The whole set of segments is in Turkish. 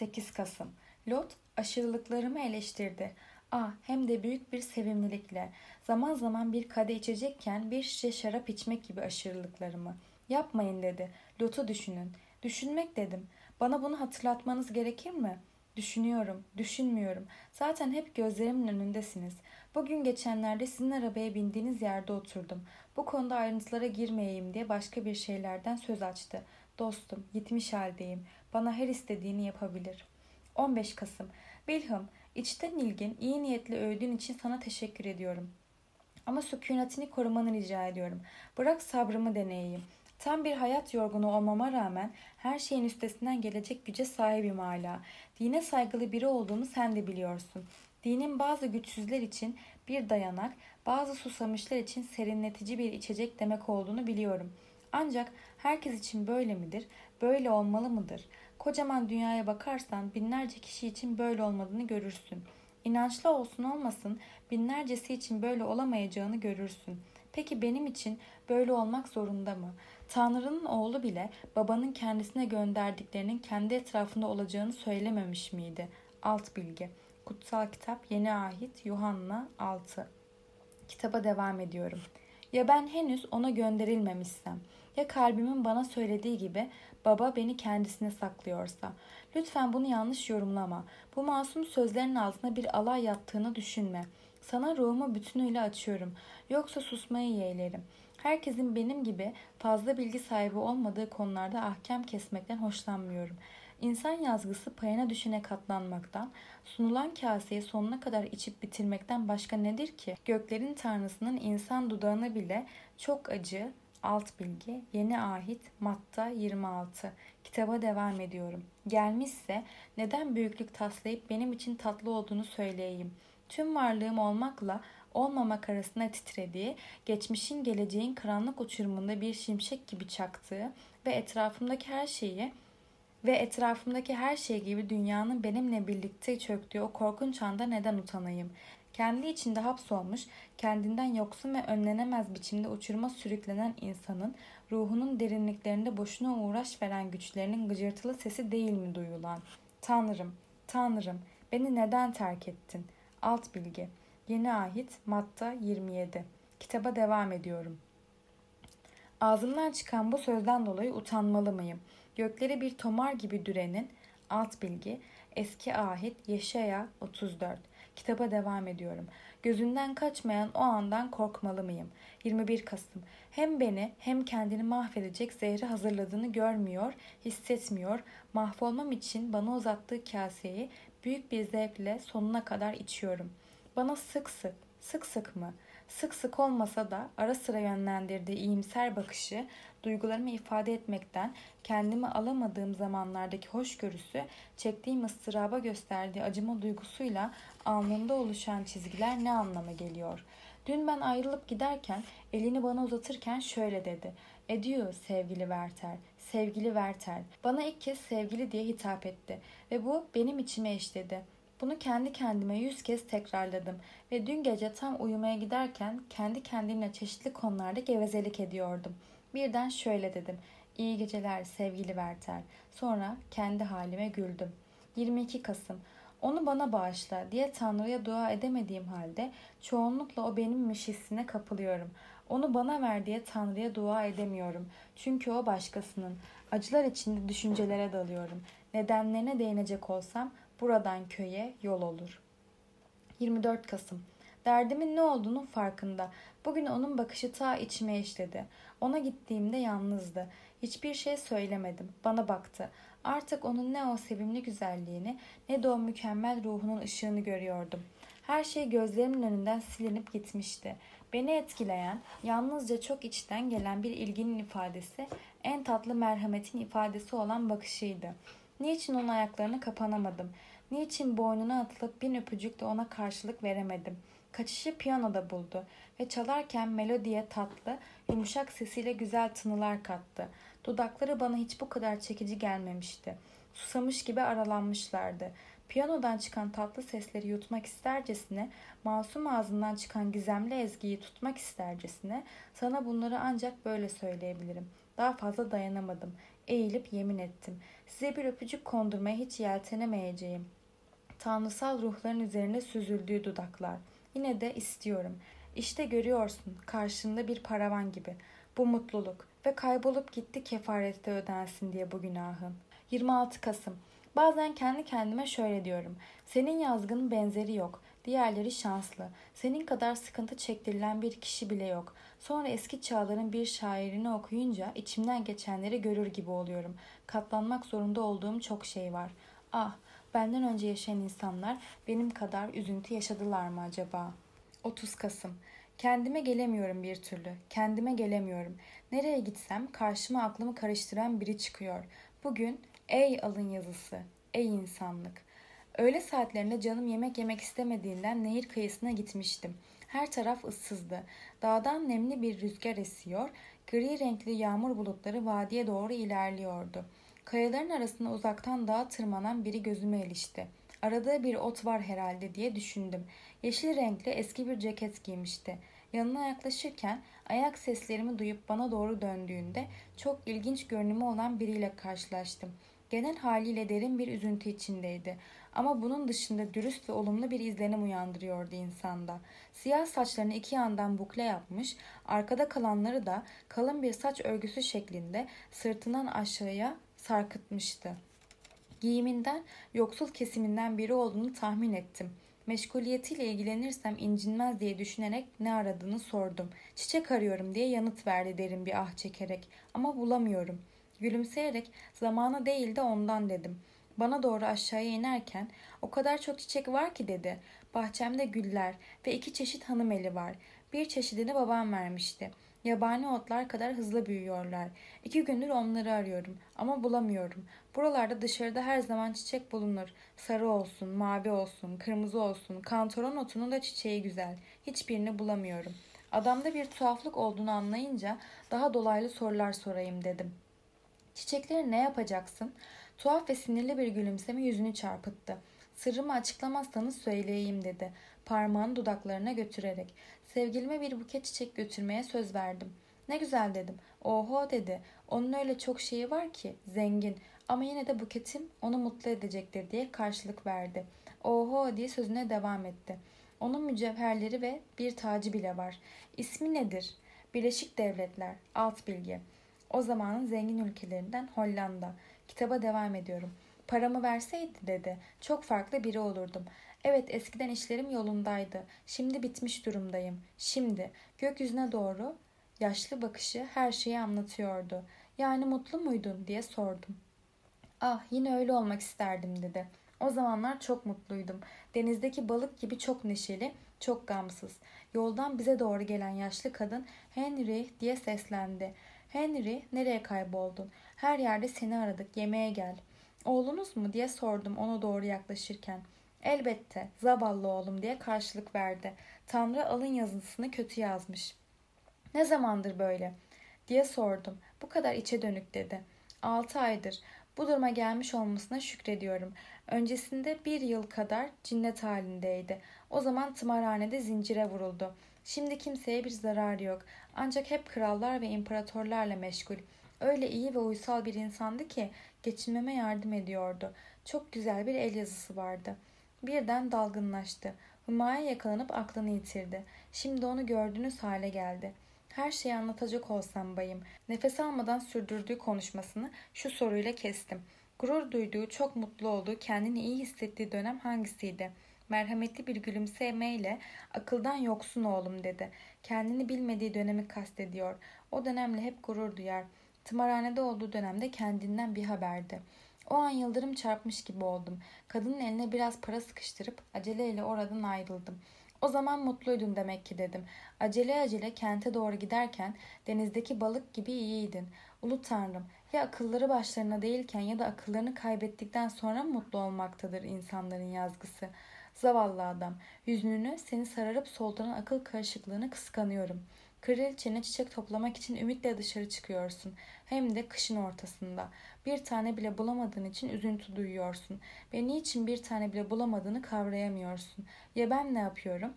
8 Kasım Lot aşırılıklarımı eleştirdi. Ah hem de büyük bir sevimlilikle. Zaman zaman bir kade içecekken bir şişe şarap içmek gibi aşırılıklarımı. Yapmayın dedi. Lot'u düşünün. Düşünmek dedim. Bana bunu hatırlatmanız gerekir mi? Düşünüyorum, düşünmüyorum. Zaten hep gözlerimin önündesiniz. Bugün geçenlerde sizin arabaya bindiğiniz yerde oturdum. Bu konuda ayrıntılara girmeyeyim diye başka bir şeylerden söz açtı. Dostum, gitmiş haldeyim. Bana her istediğini yapabilir. 15 Kasım. Bilham, içten ilgin, iyi niyetli övdüğün için sana teşekkür ediyorum. Ama sükunetini korumanı rica ediyorum. Bırak sabrımı deneyeyim. Tam bir hayat yorgunu olmama rağmen her şeyin üstesinden gelecek güce sahibim hala. Dine saygılı biri olduğumu sen de biliyorsun. Dinin bazı güçsüzler için bir dayanak, bazı susamışlar için serinletici bir içecek demek olduğunu biliyorum. Ancak herkes için böyle midir? Böyle olmalı mıdır? Kocaman dünyaya bakarsan binlerce kişi için böyle olmadığını görürsün. İnançlı olsun olmasın binlercesi için böyle olamayacağını görürsün. Peki benim için böyle olmak zorunda mı? Tanrı'nın oğlu bile babanın kendisine gönderdiklerinin kendi etrafında olacağını söylememiş miydi? Alt bilgi. Kutsal Kitap Yeni Ahit Yuhanna 6 Kitaba devam ediyorum. Ya ben henüz ona gönderilmemişsem ya kalbimin bana söylediği gibi baba beni kendisine saklıyorsa. Lütfen bunu yanlış yorumlama. Bu masum sözlerin altına bir alay yattığını düşünme. Sana ruhumu bütünüyle açıyorum. Yoksa susmayı yeğlerim. Herkesin benim gibi fazla bilgi sahibi olmadığı konularda ahkam kesmekten hoşlanmıyorum. İnsan yazgısı payına düşene katlanmaktan, sunulan kaseyi sonuna kadar içip bitirmekten başka nedir ki? Göklerin tanrısının insan dudağına bile çok acı, alt bilgi, yeni ahit, Matta 26. Kitaba devam ediyorum. Gelmişse neden büyüklük taslayıp benim için tatlı olduğunu söyleyeyim. Tüm varlığım olmakla olmamak arasında titrediği, geçmişin geleceğin karanlık uçurumunda bir şimşek gibi çaktığı ve etrafımdaki her şeyi ve etrafımdaki her şey gibi dünyanın benimle birlikte çöktüğü o korkunç anda neden utanayım? Kendi içinde hapsolmuş, kendinden yoksun ve önlenemez biçimde uçuruma sürüklenen insanın ruhunun derinliklerinde boşuna uğraş veren güçlerinin gıcırtılı sesi değil mi duyulan? Tanrım, Tanrım, beni neden terk ettin? Alt bilgi. Yeni ahit Matta 27. Kitaba devam ediyorum. Ağzımdan çıkan bu sözden dolayı utanmalı mıyım? Gökleri bir tomar gibi dürenin alt bilgi eski ahit Yeşaya 34. Kitaba devam ediyorum. Gözünden kaçmayan o andan korkmalı mıyım? 21 Kasım. Hem beni hem kendini mahvedecek zehri hazırladığını görmüyor, hissetmiyor. Mahvolmam için bana uzattığı kaseyi büyük bir zevkle sonuna kadar içiyorum. Bana sık sık, sık sık mı? Sık sık olmasa da ara sıra yönlendirdiği iyimser bakışı, duygularımı ifade etmekten kendimi alamadığım zamanlardaki hoşgörüsü, çektiğim ıstıraba gösterdiği acıma duygusuyla alnımda oluşan çizgiler ne anlama geliyor? Dün ben ayrılıp giderken elini bana uzatırken şöyle dedi. Ediyor sevgili Werther, sevgili Werther. Bana ilk kez sevgili diye hitap etti ve bu benim içime işledi. Bunu kendi kendime yüz kez tekrarladım ve dün gece tam uyumaya giderken kendi kendimle çeşitli konularda gevezelik ediyordum. Birden şöyle dedim. İyi geceler sevgili Werther. Sonra kendi halime güldüm. 22 Kasım. Onu bana bağışla diye Tanrı'ya dua edemediğim halde çoğunlukla o benimmiş hissine kapılıyorum. Onu bana ver diye Tanrı'ya dua edemiyorum. Çünkü o başkasının. Acılar içinde düşüncelere dalıyorum. Nedenlerine değinecek olsam buradan köye yol olur. 24 Kasım. Derdimin ne olduğunun farkında. Bugün onun bakışı ta içime işledi. Ona gittiğimde yalnızdı. Hiçbir şey söylemedim. Bana baktı. Artık onun ne o sevimli güzelliğini ne de o mükemmel ruhunun ışığını görüyordum. Her şey gözlerimin önünden silinip gitmişti. Beni etkileyen, yalnızca çok içten gelen bir ilginin ifadesi, en tatlı merhametin ifadesi olan bakışıydı. Niçin onun ayaklarına kapanamadım? Niçin boynuna atılıp bin öpücükle ona karşılık veremedim? Kaçışı piyanoda buldu ve çalarken melodiye tatlı, yumuşak sesiyle güzel tınılar kattı. Dudakları bana hiç bu kadar çekici gelmemişti. Susamış gibi aralanmışlardı. Piyanodan çıkan tatlı sesleri yutmak istercesine, masum ağzından çıkan gizemli ezgiyi tutmak istercesine, sana bunları ancak böyle söyleyebilirim. Daha fazla dayanamadım. Eğilip yemin ettim. Size bir öpücük kondurmaya hiç yeltenemeyeceğim. Tanrısal ruhların üzerine süzüldüğü dudaklar. Yine de istiyorum. İşte görüyorsun karşında bir paravan gibi. Bu mutluluk ve kaybolup gitti kefarette ödensin diye bu günahın. 26 Kasım Bazen kendi kendime şöyle diyorum. Senin yazgının benzeri yok. Diğerleri şanslı. Senin kadar sıkıntı çektirilen bir kişi bile yok. Sonra eski çağların bir şairini okuyunca içimden geçenleri görür gibi oluyorum. Katlanmak zorunda olduğum çok şey var. Ah, benden önce yaşayan insanlar benim kadar üzüntü yaşadılar mı acaba? 30 Kasım Kendime gelemiyorum bir türlü. Kendime gelemiyorum. Nereye gitsem karşıma aklımı karıştıran biri çıkıyor. Bugün ey alın yazısı, ey insanlık. Öğle saatlerinde canım yemek yemek istemediğinden nehir kıyısına gitmiştim. Her taraf ıssızdı. Dağdan nemli bir rüzgar esiyor, gri renkli yağmur bulutları vadiye doğru ilerliyordu. Kayaların arasında uzaktan dağa tırmanan biri gözüme ilişti. Aradığı bir ot var herhalde diye düşündüm. Yeşil renkli eski bir ceket giymişti. Yanına yaklaşırken ayak seslerimi duyup bana doğru döndüğünde çok ilginç görünümü olan biriyle karşılaştım. Genel haliyle derin bir üzüntü içindeydi. Ama bunun dışında dürüst ve olumlu bir izlenim uyandırıyordu insanda. Siyah saçlarını iki yandan bukle yapmış, arkada kalanları da kalın bir saç örgüsü şeklinde sırtından aşağıya sarkıtmıştı. Giyiminden yoksul kesiminden biri olduğunu tahmin ettim. Meşguliyetiyle ilgilenirsem incinmez diye düşünerek ne aradığını sordum. Çiçek arıyorum diye yanıt verdi derin bir ah çekerek. Ama bulamıyorum. Gülümseyerek zamanı değil de ondan dedim. Bana doğru aşağıya inerken o kadar çok çiçek var ki dedi. Bahçemde güller ve iki çeşit hanım eli var. Bir çeşidini babam vermişti. Yabani otlar kadar hızlı büyüyorlar. İki gündür onları arıyorum ama bulamıyorum. Buralarda dışarıda her zaman çiçek bulunur. Sarı olsun, mavi olsun, kırmızı olsun. Kantoron otunun da çiçeği güzel. Hiçbirini bulamıyorum. Adamda bir tuhaflık olduğunu anlayınca daha dolaylı sorular sorayım dedim. Çiçekleri ne yapacaksın? Tuhaf ve sinirli bir gülümseme yüzünü çarpıttı. Sırrımı açıklamazsanız söyleyeyim dedi. Parmağını dudaklarına götürerek. Sevgilime bir buket çiçek götürmeye söz verdim. Ne güzel dedim. Oho dedi. Onun öyle çok şeyi var ki. Zengin. Ama yine de buketim onu mutlu edecektir diye karşılık verdi. Oho diye sözüne devam etti. Onun mücevherleri ve bir tacı bile var. İsmi nedir? Birleşik Devletler. Alt bilgi. O zamanın zengin ülkelerinden Hollanda. Kitaba devam ediyorum. Paramı verseydi dedi. Çok farklı biri olurdum. Evet eskiden işlerim yolundaydı. Şimdi bitmiş durumdayım. Şimdi gökyüzüne doğru yaşlı bakışı her şeyi anlatıyordu. Yani mutlu muydun diye sordum. Ah yine öyle olmak isterdim dedi. O zamanlar çok mutluydum. Denizdeki balık gibi çok neşeli, çok gamsız. Yoldan bize doğru gelen yaşlı kadın Henry diye seslendi. Henry nereye kayboldun? Her yerde seni aradık yemeğe gel. Oğlunuz mu diye sordum ona doğru yaklaşırken. Elbette zavallı oğlum diye karşılık verdi. Tanrı alın yazısını kötü yazmış. Ne zamandır böyle? diye sordum. Bu kadar içe dönük dedi. Altı aydır. Bu duruma gelmiş olmasına şükrediyorum. Öncesinde bir yıl kadar cinnet halindeydi. O zaman tımarhanede zincire vuruldu. Şimdi kimseye bir zararı yok. Ancak hep krallar ve imparatorlarla meşgul. Öyle iyi ve uysal bir insandı ki geçinmeme yardım ediyordu. Çok güzel bir el yazısı vardı. Birden dalgınlaştı. Hümaya yakalanıp aklını yitirdi. Şimdi onu gördüğünüz hale geldi. Her şeyi anlatacak olsam bayım. Nefes almadan sürdürdüğü konuşmasını şu soruyla kestim. Gurur duyduğu, çok mutlu olduğu, kendini iyi hissettiği dönem hangisiydi? Merhametli bir gülümsemeyle akıldan yoksun oğlum dedi. Kendini bilmediği dönemi kastediyor. O dönemle hep gurur duyar. Tımarhanede olduğu dönemde kendinden bir haberdi. O an yıldırım çarpmış gibi oldum. Kadının eline biraz para sıkıştırıp aceleyle oradan ayrıldım. O zaman mutluydun demek ki dedim. Acele acele kente doğru giderken denizdeki balık gibi iyiydin. Ulu Tanrım ya akılları başlarına değilken ya da akıllarını kaybettikten sonra mutlu olmaktadır insanların yazgısı. Zavallı adam. Hüznünü seni sararıp solduran akıl karışıklığını kıskanıyorum. Kraliçene çiçek toplamak için ümitle dışarı çıkıyorsun. Hem de kışın ortasında. Bir tane bile bulamadığın için üzüntü duyuyorsun. Ve niçin bir tane bile bulamadığını kavrayamıyorsun. Ya ben ne yapıyorum?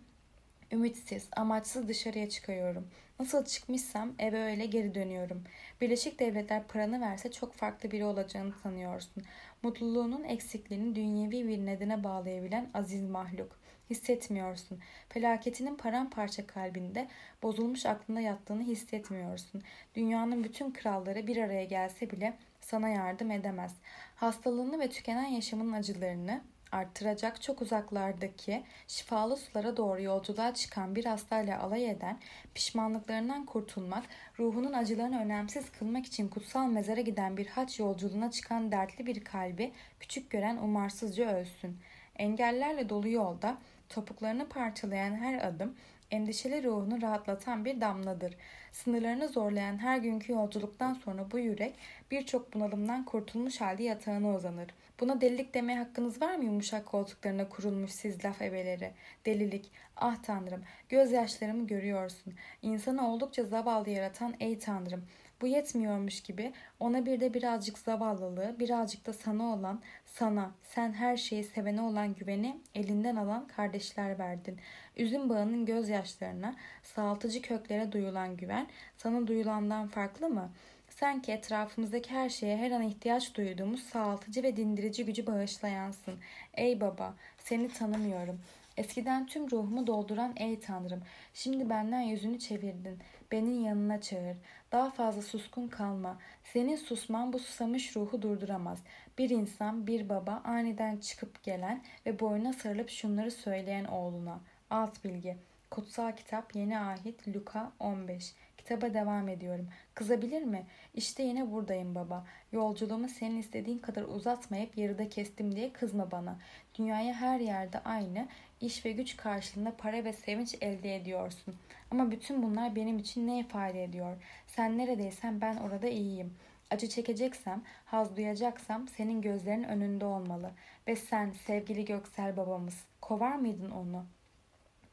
Ümitsiz, amaçsız dışarıya çıkıyorum. Nasıl çıkmışsam eve öyle geri dönüyorum. Birleşik Devletler paranı verse çok farklı biri olacağını sanıyorsun. Mutluluğunun eksikliğini dünyevi bir nedene bağlayabilen aziz mahluk. Hissetmiyorsun. Felaketinin paramparça kalbinde, bozulmuş aklında yattığını hissetmiyorsun. Dünyanın bütün kralları bir araya gelse bile sana yardım edemez. Hastalığını ve tükenen yaşamın acılarını, arttıracak çok uzaklardaki şifalı sulara doğru yolculuğa çıkan bir hastayla alay eden, pişmanlıklarından kurtulmak, ruhunun acılarını önemsiz kılmak için kutsal mezara giden bir haç yolculuğuna çıkan dertli bir kalbi küçük gören umarsızca ölsün. Engellerle dolu yolda topuklarını parçalayan her adım endişeli ruhunu rahatlatan bir damladır. Sınırlarını zorlayan her günkü yolculuktan sonra bu yürek birçok bunalımdan kurtulmuş halde yatağına uzanır. Buna delilik demeye hakkınız var mı yumuşak koltuklarına kurulmuş siz laf ebeleri? Delilik. Ah tanrım gözyaşlarımı görüyorsun. İnsanı oldukça zavallı yaratan ey tanrım. Bu yetmiyormuş gibi ona bir de birazcık zavallılığı, birazcık da sana olan, sana, sen her şeyi sevene olan güveni elinden alan kardeşler verdin. Üzüm bağının gözyaşlarına, sağaltıcı köklere duyulan güven sana duyulandan farklı mı?'' Sanki etrafımızdaki her şeye her an ihtiyaç duyduğumuz sağaltıcı ve dindirici gücü bağışlayansın. Ey baba, seni tanımıyorum. Eskiden tüm ruhumu dolduran ey Tanrım, şimdi benden yüzünü çevirdin. Benim yanına çağır. Daha fazla suskun kalma. Senin susman bu susamış ruhu durduramaz. Bir insan, bir baba aniden çıkıp gelen ve boyuna sarılıp şunları söyleyen oğluna. Alt bilgi. Kutsal Kitap Yeni Ahit Luka 15 Kitaba devam ediyorum. Kızabilir mi? İşte yine buradayım baba. Yolculuğumu senin istediğin kadar uzatmayıp yarıda kestim diye kızma bana. Dünyaya her yerde aynı iş ve güç karşılığında para ve sevinç elde ediyorsun. Ama bütün bunlar benim için ne ifade ediyor? Sen neredeysen ben orada iyiyim. Acı çekeceksem, haz duyacaksam senin gözlerinin önünde olmalı. Ve sen sevgili Göksel babamız, kovar mıydın onu?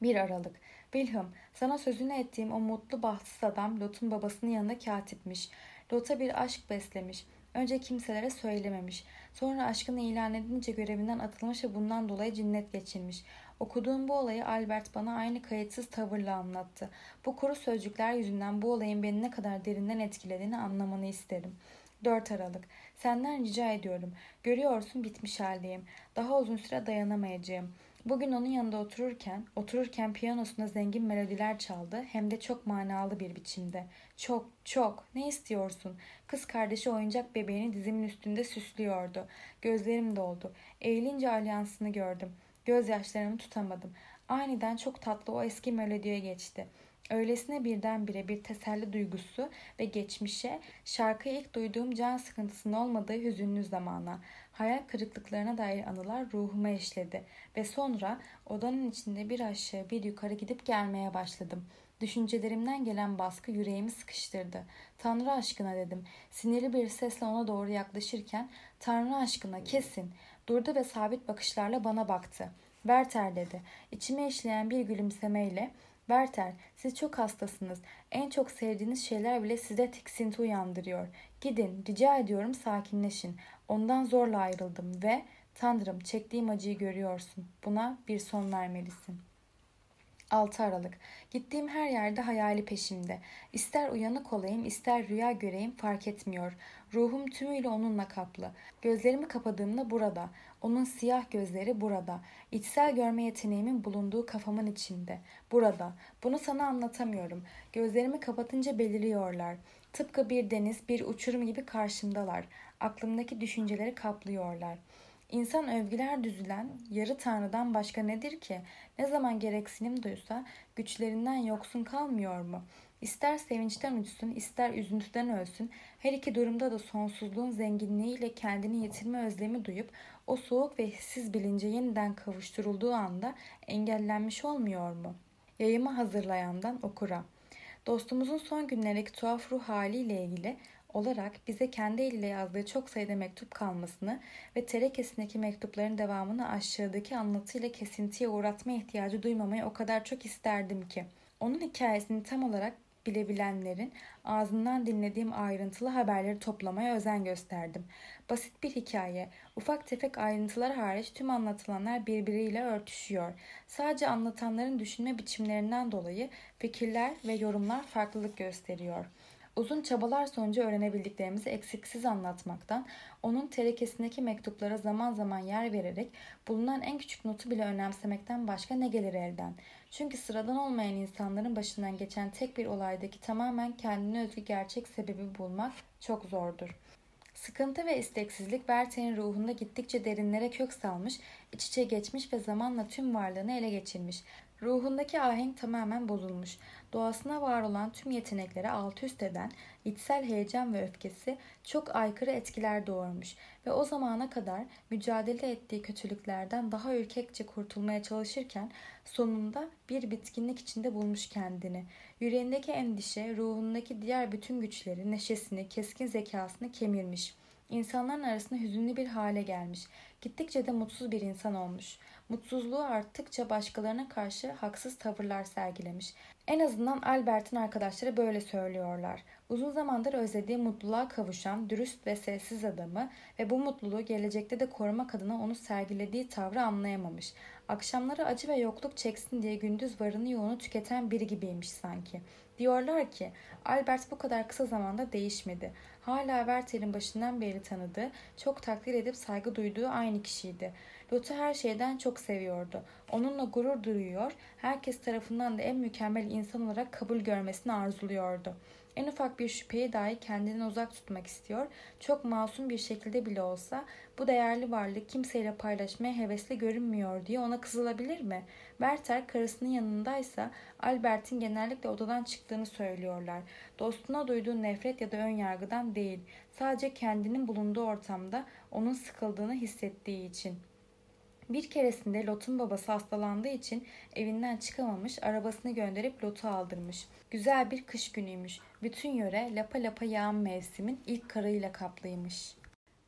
1 Aralık Wilhelm, sana sözünü ettiğim o mutlu bahtsız adam Lot'un babasının yanında katipmiş. Lot'a bir aşk beslemiş. Önce kimselere söylememiş. Sonra aşkını ilan edince görevinden atılmış ve bundan dolayı cinnet geçirmiş. Okuduğum bu olayı Albert bana aynı kayıtsız tavırla anlattı. Bu kuru sözcükler yüzünden bu olayın beni ne kadar derinden etkilediğini anlamanı isterim. 4 Aralık. Senden rica ediyorum. Görüyorsun bitmiş haldeyim. Daha uzun süre dayanamayacağım. Bugün onun yanında otururken, otururken piyanosunda zengin melodiler çaldı hem de çok manalı bir biçimde. Çok, çok. Ne istiyorsun? Kız kardeşi oyuncak bebeğini dizimin üstünde süslüyordu. Gözlerim doldu. Eğilince alyansını gördüm. Gözyaşlarımı tutamadım. Aniden çok tatlı o eski melodiye geçti. Öylesine birdenbire bir teselli duygusu ve geçmişe, şarkıyı ilk duyduğum can sıkıntısının olmadığı hüzünlü zamana, hayal kırıklıklarına dair anılar ruhuma eşledi ve sonra odanın içinde bir aşağı bir yukarı gidip gelmeye başladım. Düşüncelerimden gelen baskı yüreğimi sıkıştırdı. Tanrı aşkına dedim. Sinirli bir sesle ona doğru yaklaşırken Tanrı aşkına kesin. Durdu ve sabit bakışlarla bana baktı. Werther dedi. İçime işleyen bir gülümsemeyle Werther, siz çok hastasınız. En çok sevdiğiniz şeyler bile size tiksinti uyandırıyor. Gidin, rica ediyorum sakinleşin. Ondan zorla ayrıldım ve Tanrım çektiğim acıyı görüyorsun. Buna bir son vermelisin. 6 Aralık. Gittiğim her yerde hayali peşimde. İster uyanık olayım, ister rüya göreyim fark etmiyor. Ruhum tümüyle onunla kaplı. Gözlerimi kapadığımda burada. Onun siyah gözleri burada. İçsel görme yeteneğimin bulunduğu kafamın içinde. Burada. Bunu sana anlatamıyorum. Gözlerimi kapatınca beliriyorlar. Tıpkı bir deniz, bir uçurum gibi karşımdalar. Aklımdaki düşünceleri kaplıyorlar. İnsan övgüler düzülen yarı tanrıdan başka nedir ki? Ne zaman gereksinim duysa güçlerinden yoksun kalmıyor mu? İster sevinçten uçsun, ister üzüntüden ölsün, her iki durumda da sonsuzluğun zenginliğiyle kendini yitirme özlemi duyup o soğuk ve hissiz bilince yeniden kavuşturulduğu anda engellenmiş olmuyor mu? Yayımı hazırlayandan okura. Dostumuzun son günlerdeki tuhaf ruh haliyle ilgili olarak bize kendi eliyle yazdığı çok sayıda mektup kalmasını ve terekesindeki mektupların devamını aşağıdaki anlatıyla kesintiye uğratma ihtiyacı duymamayı o kadar çok isterdim ki. Onun hikayesini tam olarak bilebilenlerin ağzından dinlediğim ayrıntılı haberleri toplamaya özen gösterdim. Basit bir hikaye, ufak tefek ayrıntılar hariç tüm anlatılanlar birbiriyle örtüşüyor. Sadece anlatanların düşünme biçimlerinden dolayı fikirler ve yorumlar farklılık gösteriyor.'' Uzun çabalar sonucu öğrenebildiklerimizi eksiksiz anlatmaktan, onun terekesindeki mektuplara zaman zaman yer vererek bulunan en küçük notu bile önemsemekten başka ne gelir elden? Çünkü sıradan olmayan insanların başından geçen tek bir olaydaki tamamen kendine özgü gerçek sebebi bulmak çok zordur. Sıkıntı ve isteksizlik Werther'in ruhunda gittikçe derinlere kök salmış, iç içe geçmiş ve zamanla tüm varlığını ele geçirmiş. Ruhundaki ahenk tamamen bozulmuş. Doğasına var olan tüm yeteneklere alt üst eden içsel heyecan ve öfkesi çok aykırı etkiler doğurmuş ve o zamana kadar mücadele ettiği kötülüklerden daha ürkekçe kurtulmaya çalışırken sonunda bir bitkinlik içinde bulmuş kendini. Yüreğindeki endişe, ruhundaki diğer bütün güçleri, neşesini, keskin zekasını kemirmiş. İnsanların arasında hüzünlü bir hale gelmiş. Gittikçe de mutsuz bir insan olmuş. Mutsuzluğu arttıkça başkalarına karşı haksız tavırlar sergilemiş. En azından Albert'in arkadaşları böyle söylüyorlar. Uzun zamandır özlediği mutluluğa kavuşan dürüst ve sessiz adamı ve bu mutluluğu gelecekte de korumak adına onu sergilediği tavrı anlayamamış. Akşamları acı ve yokluk çeksin diye gündüz varını yoğunu tüketen biri gibiymiş sanki. Diyorlar ki Albert bu kadar kısa zamanda değişmedi. Hala Werther'in başından beri tanıdığı, çok takdir edip saygı duyduğu aynı kişiydi. Lot'u her şeyden çok seviyordu. Onunla gurur duyuyor, herkes tarafından da en mükemmel insan olarak kabul görmesini arzuluyordu. En ufak bir şüpheyi dahi kendinden uzak tutmak istiyor. Çok masum bir şekilde bile olsa bu değerli varlık kimseyle paylaşmaya hevesli görünmüyor diye ona kızılabilir mi? Werther karısının yanındaysa Albert'in genellikle odadan çıktığını söylüyorlar. Dostuna duyduğu nefret ya da ön yargıdan değil. Sadece kendinin bulunduğu ortamda onun sıkıldığını hissettiği için. Bir keresinde Lot'un babası hastalandığı için evinden çıkamamış, arabasını gönderip Lot'u aldırmış. Güzel bir kış günüymüş. Bütün yöre lapa lapa yağan mevsimin ilk karıyla kaplıymış.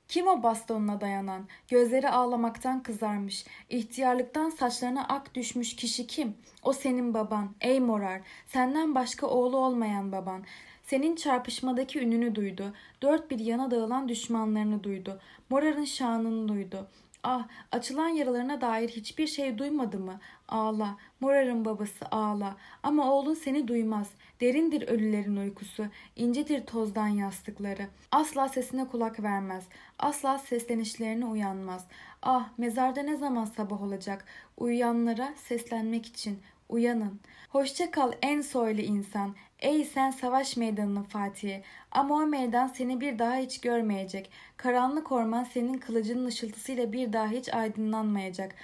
Kim o bastonuna dayanan? Gözleri ağlamaktan kızarmış. İhtiyarlıktan saçlarına ak düşmüş kişi kim? O senin baban. Ey morar. Senden başka oğlu olmayan baban. Senin çarpışmadaki ününü duydu. Dört bir yana dağılan düşmanlarını duydu. Morar'ın şanını duydu. Ah açılan yaralarına dair hiçbir şey duymadı mı? Ağla. Morar'ın babası ağla. Ama oğlun seni duymaz. Derindir ölülerin uykusu. incedir tozdan yastıkları. Asla sesine kulak vermez. Asla seslenişlerine uyanmaz. Ah mezarda ne zaman sabah olacak? Uyuyanlara seslenmek için. Uyanın. Hoşça kal en soylu insan. Ey sen savaş meydanının Fatih'i. Ama o meydan seni bir daha hiç görmeyecek. Karanlık orman senin kılıcının ışıltısıyla bir daha hiç aydınlanmayacak.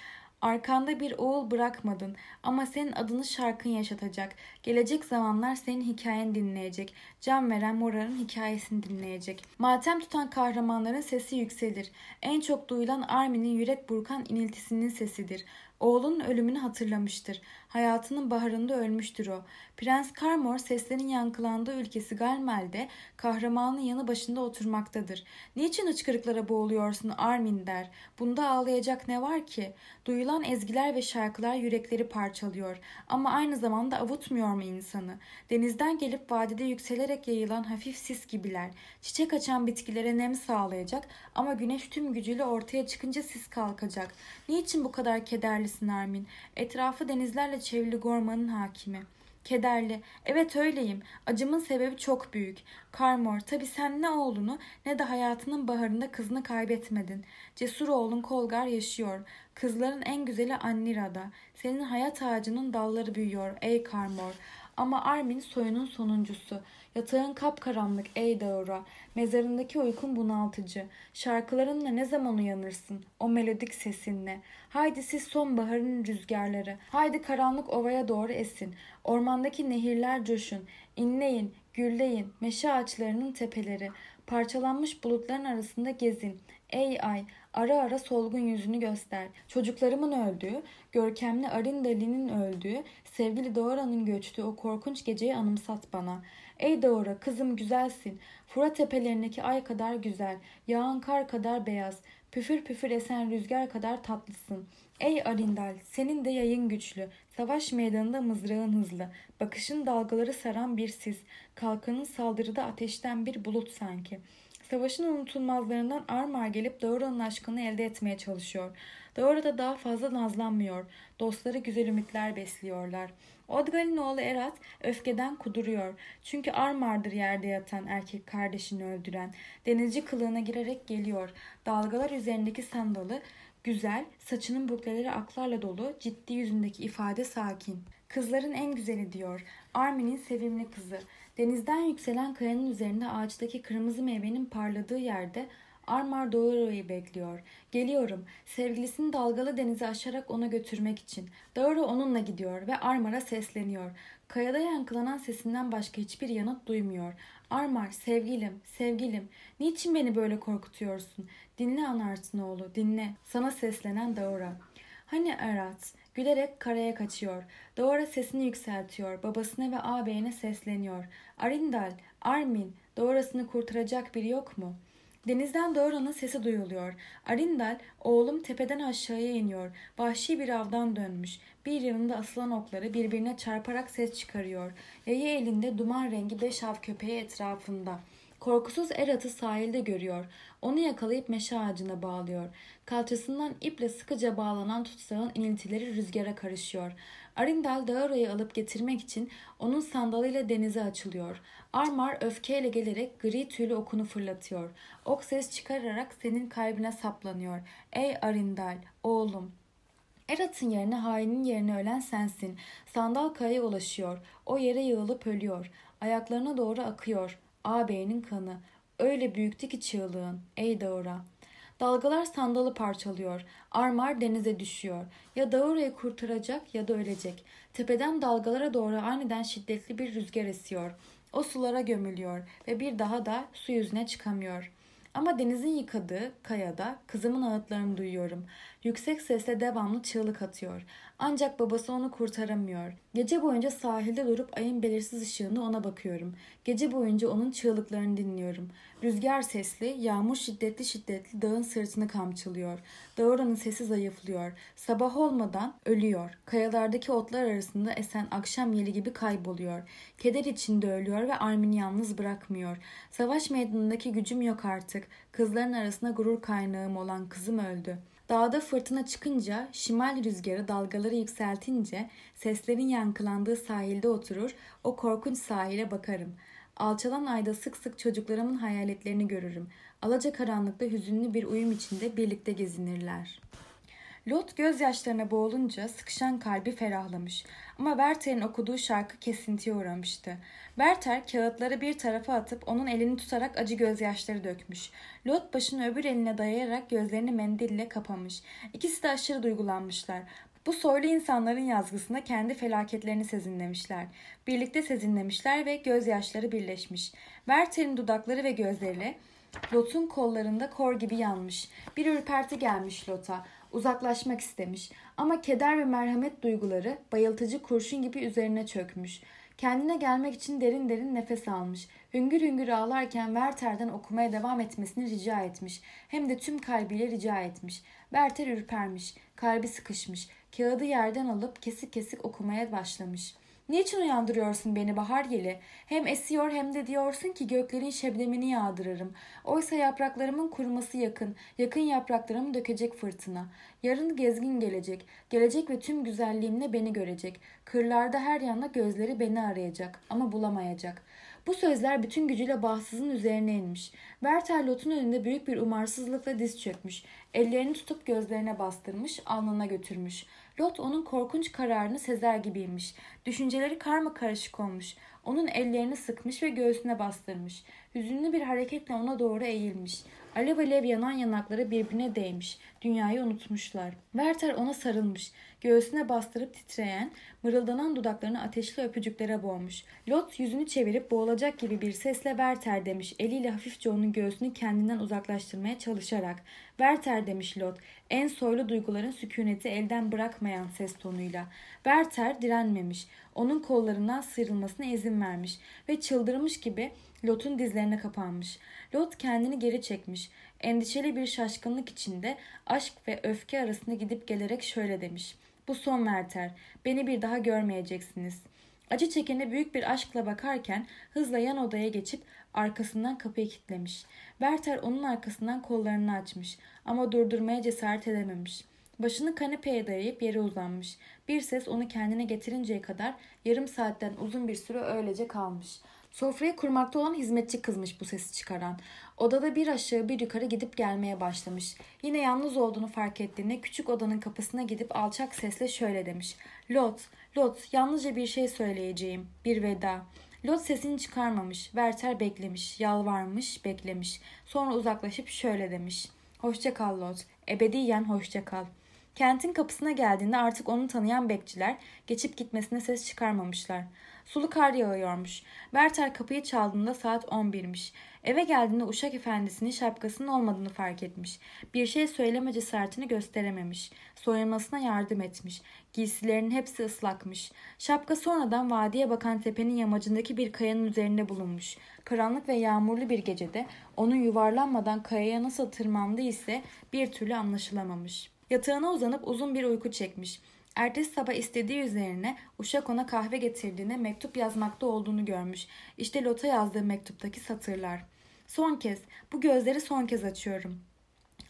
Arkanda bir oğul bırakmadın ama senin adını şarkın yaşatacak. Gelecek zamanlar senin hikayeni dinleyecek. Can veren Morar'ın hikayesini dinleyecek. Matem tutan kahramanların sesi yükselir. En çok duyulan Armin'in yürek burkan iniltisinin sesidir. Oğlunun ölümünü hatırlamıştır. Hayatının baharında ölmüştür o. Prens Karmor seslerin yankılandığı ülkesi Galmel'de kahramanın yanı başında oturmaktadır. Niçin hıçkırıklara boğuluyorsun Armin der. Bunda ağlayacak ne var ki? Duyulan ezgiler ve şarkılar yürekleri parçalıyor. Ama aynı zamanda avutmuyor mu insanı? Denizden gelip vadide yükselerek yayılan hafif sis gibiler. Çiçek açan bitkilere nem sağlayacak ama güneş tüm gücüyle ortaya çıkınca sis kalkacak. Niçin bu kadar kederlisin Armin? Etrafı denizlerle çevrili Gorman'ın hakimi. Kederli. Evet öyleyim. Acımın sebebi çok büyük. Karmor, tabi sen ne oğlunu ne de hayatının baharında kızını kaybetmedin. Cesur oğlun Kolgar yaşıyor. Kızların en güzeli Annira'da. Senin hayat ağacının dalları büyüyor ey Karmor. Ama Armin soyunun sonuncusu. Yatağın kapkaranlık ey Daura. Mezarındaki uykun bunaltıcı. Şarkılarınla ne zaman uyanırsın? O melodik sesinle. Haydi siz sonbaharın rüzgarları. Haydi karanlık ovaya doğru esin. Ormandaki nehirler coşun. İnleyin, gülleyin, meşe ağaçlarının tepeleri. Parçalanmış bulutların arasında gezin. Ey ay, ara ara solgun yüzünü göster. Çocuklarımın öldüğü, görkemli Arindali'nin öldüğü, sevgili Doğra'nın göçtüğü o korkunç geceyi anımsat bana. Ey Doğra, kızım güzelsin. Fırat tepelerindeki ay kadar güzel, yağan kar kadar beyaz. Püfür püfür esen rüzgar kadar tatlısın. Ey Arindal, senin de yayın güçlü. Savaş meydanında mızrağın hızlı. Bakışın dalgaları saran bir sis. Kalkanın saldırıda ateşten bir bulut sanki. Savaşın unutulmazlarından Armar gelip Daura'nın aşkını elde etmeye çalışıyor. Daura da daha fazla nazlanmıyor. Dostları güzel ümitler besliyorlar. Odgal'in oğlu Erat öfkeden kuduruyor. Çünkü Armar'dır yerde yatan erkek kardeşini öldüren. Denizci kılığına girerek geliyor. Dalgalar üzerindeki sandalı güzel, saçının bukleleri aklarla dolu, ciddi yüzündeki ifade sakin. Kızların en güzeli diyor. Armin'in sevimli kızı. Denizden yükselen kayanın üzerinde ağaçtaki kırmızı meyvenin parladığı yerde Armar Doğru'yu bekliyor. Geliyorum. Sevgilisini dalgalı denize aşarak ona götürmek için. Doğru onunla gidiyor ve Armar'a sesleniyor. Kayada yankılanan sesinden başka hiçbir yanıt duymuyor. Armar, sevgilim, sevgilim, niçin beni böyle korkutuyorsun? Dinle Anart'ın oğlu, dinle. Sana seslenen Daura. Hani Arat, gülerek karaya kaçıyor. Daura sesini yükseltiyor. Babasına ve ağabeyine sesleniyor. Arindal, Armin, Daura'sını kurtaracak biri yok mu?'' Denizden Dora'nın sesi duyuluyor. Arindal, oğlum tepeden aşağıya iniyor. Vahşi bir avdan dönmüş. Bir yanında asılan okları birbirine çarparak ses çıkarıyor. Yayı elinde duman rengi beş av köpeği etrafında. Korkusuz Erat'ı sahilde görüyor. Onu yakalayıp meşe ağacına bağlıyor. Kalçasından iple sıkıca bağlanan tutsağın iniltileri rüzgara karışıyor. Arindal Daura'yı alıp getirmek için onun sandalıyla denize açılıyor. Armar öfkeyle gelerek gri tüylü okunu fırlatıyor. Ok ses çıkararak senin kalbine saplanıyor. Ey Arindal, oğlum, Erat'ın yerine hainin yerine ölen sensin. Sandal kayaya ulaşıyor. O yere yığılıp ölüyor. Ayaklarına doğru akıyor. Ağabeyinin kanı. Öyle büyüktü ki çığlığın. Ey Daura. Dalgalar sandalı parçalıyor. Armar denize düşüyor. Ya Daura'yı kurtaracak ya da ölecek. Tepeden dalgalara doğru aniden şiddetli bir rüzgar esiyor. O sulara gömülüyor ve bir daha da su yüzüne çıkamıyor. Ama denizin yıkadığı kayada kızımın ağıtlarını duyuyorum. Yüksek sesle devamlı çığlık atıyor. Ancak babası onu kurtaramıyor. Gece boyunca sahilde durup ayın belirsiz ışığında ona bakıyorum. Gece boyunca onun çığlıklarını dinliyorum. Rüzgar sesli, yağmur şiddetli şiddetli dağın sırtını kamçılıyor. Dağıranın sesi zayıflıyor. Sabah olmadan ölüyor. Kayalardaki otlar arasında esen akşam yeli gibi kayboluyor. Keder içinde ölüyor ve Armin'i yalnız bırakmıyor. Savaş meydanındaki gücüm yok artık. Kızların arasında gurur kaynağım olan kızım öldü. Dağda fırtına çıkınca, şimal rüzgarı dalgaları yükseltince, seslerin yankılandığı sahilde oturur, o korkunç sahile bakarım. Alçalan ayda sık sık çocuklarımın hayaletlerini görürüm. Alaca karanlıkta hüzünlü bir uyum içinde birlikte gezinirler.'' Lot gözyaşlarına boğulunca sıkışan kalbi ferahlamış ama Werther'in okuduğu şarkı kesintiye uğramıştı. Werther kağıtları bir tarafa atıp onun elini tutarak acı gözyaşları dökmüş. Lot başını öbür eline dayayarak gözlerini mendille kapamış. İkisi de aşırı duygulanmışlar. Bu soylu insanların yazgısında kendi felaketlerini sezinlemişler. Birlikte sezinlemişler ve gözyaşları birleşmiş. Werther'in dudakları ve gözleri Lot'un kollarında kor gibi yanmış. Bir ürperti gelmiş Lot'a. Uzaklaşmak istemiş ama keder ve merhamet duyguları bayıltıcı kurşun gibi üzerine çökmüş. Kendine gelmek için derin derin nefes almış. Hüngür hüngür ağlarken Werther'den okumaya devam etmesini rica etmiş. Hem de tüm kalbiyle rica etmiş. Werther ürpermiş. Kalbi sıkışmış. Kağıdı yerden alıp kesik kesik okumaya başlamış.'' Niçin uyandırıyorsun beni bahar yeli? Hem esiyor hem de diyorsun ki göklerin şebnemini yağdırırım. Oysa yapraklarımın kuruması yakın. Yakın yapraklarımı dökecek fırtına. Yarın gezgin gelecek. Gelecek ve tüm güzelliğimle beni görecek. Kırlarda her yana gözleri beni arayacak ama bulamayacak. Bu sözler bütün gücüyle bahtsızın üzerine inmiş. Werther Lot'un önünde büyük bir umarsızlıkla diz çökmüş. Ellerini tutup gözlerine bastırmış, alnına götürmüş. Lot onun korkunç kararını sezer gibiymiş. Düşünceleri karma karışık olmuş. Onun ellerini sıkmış ve göğsüne bastırmış. Hüzünlü bir hareketle ona doğru eğilmiş. Alev alev yanan yanakları birbirine değmiş. Dünyayı unutmuşlar. Werther ona sarılmış. Göğsüne bastırıp titreyen, mırıldanan dudaklarını ateşli öpücüklere boğmuş. Lot yüzünü çevirip boğulacak gibi bir sesle Werther demiş. Eliyle hafifçe onun göğsünü kendinden uzaklaştırmaya çalışarak. Werther demiş Lot. En soylu duyguların sükuneti elden bırakmayan ses tonuyla. Werther direnmemiş. Onun kollarından sıyrılmasına izin vermiş ve çıldırmış gibi Lot'un dizlerine kapanmış. Lot kendini geri çekmiş. Endişeli bir şaşkınlık içinde aşk ve öfke arasında gidip gelerek şöyle demiş. Bu son Werther. Beni bir daha görmeyeceksiniz. Acı çekene büyük bir aşkla bakarken hızla yan odaya geçip arkasından kapıyı kilitlemiş. Werther onun arkasından kollarını açmış ama durdurmaya cesaret edememiş. Başını kanepeye dayayıp yere uzanmış. Bir ses onu kendine getirinceye kadar yarım saatten uzun bir süre öylece kalmış. Sofrayı kurmakta olan hizmetçi kızmış bu sesi çıkaran. Odada bir aşağı bir yukarı gidip gelmeye başlamış. Yine yalnız olduğunu fark ettiğinde küçük odanın kapısına gidip alçak sesle şöyle demiş. Lot, Lot, yalnızca bir şey söyleyeceğim. Bir veda. Lot sesini çıkarmamış. Werther beklemiş, yalvarmış, beklemiş. Sonra uzaklaşıp şöyle demiş. Hoşça kal Lot. Ebediyen hoşça kal. Kentin kapısına geldiğinde artık onu tanıyan bekçiler geçip gitmesine ses çıkarmamışlar. Sulu kar yağıyormuş. Berter kapıyı çaldığında saat 11'miş. Eve geldiğinde uşak efendisinin şapkasının olmadığını fark etmiş. Bir şey söyleme cesaretini gösterememiş. Soyunmasına yardım etmiş. Giysilerinin hepsi ıslakmış. Şapka sonradan vadiye bakan tepenin yamacındaki bir kayanın üzerinde bulunmuş. Karanlık ve yağmurlu bir gecede onun yuvarlanmadan kayaya nasıl tırmandığı ise bir türlü anlaşılamamış. Yatağına uzanıp uzun bir uyku çekmiş. Ertesi sabah istediği üzerine uşak ona kahve getirdiğine mektup yazmakta olduğunu görmüş. İşte Lot'a yazdığı mektuptaki satırlar. Son kez, bu gözleri son kez açıyorum.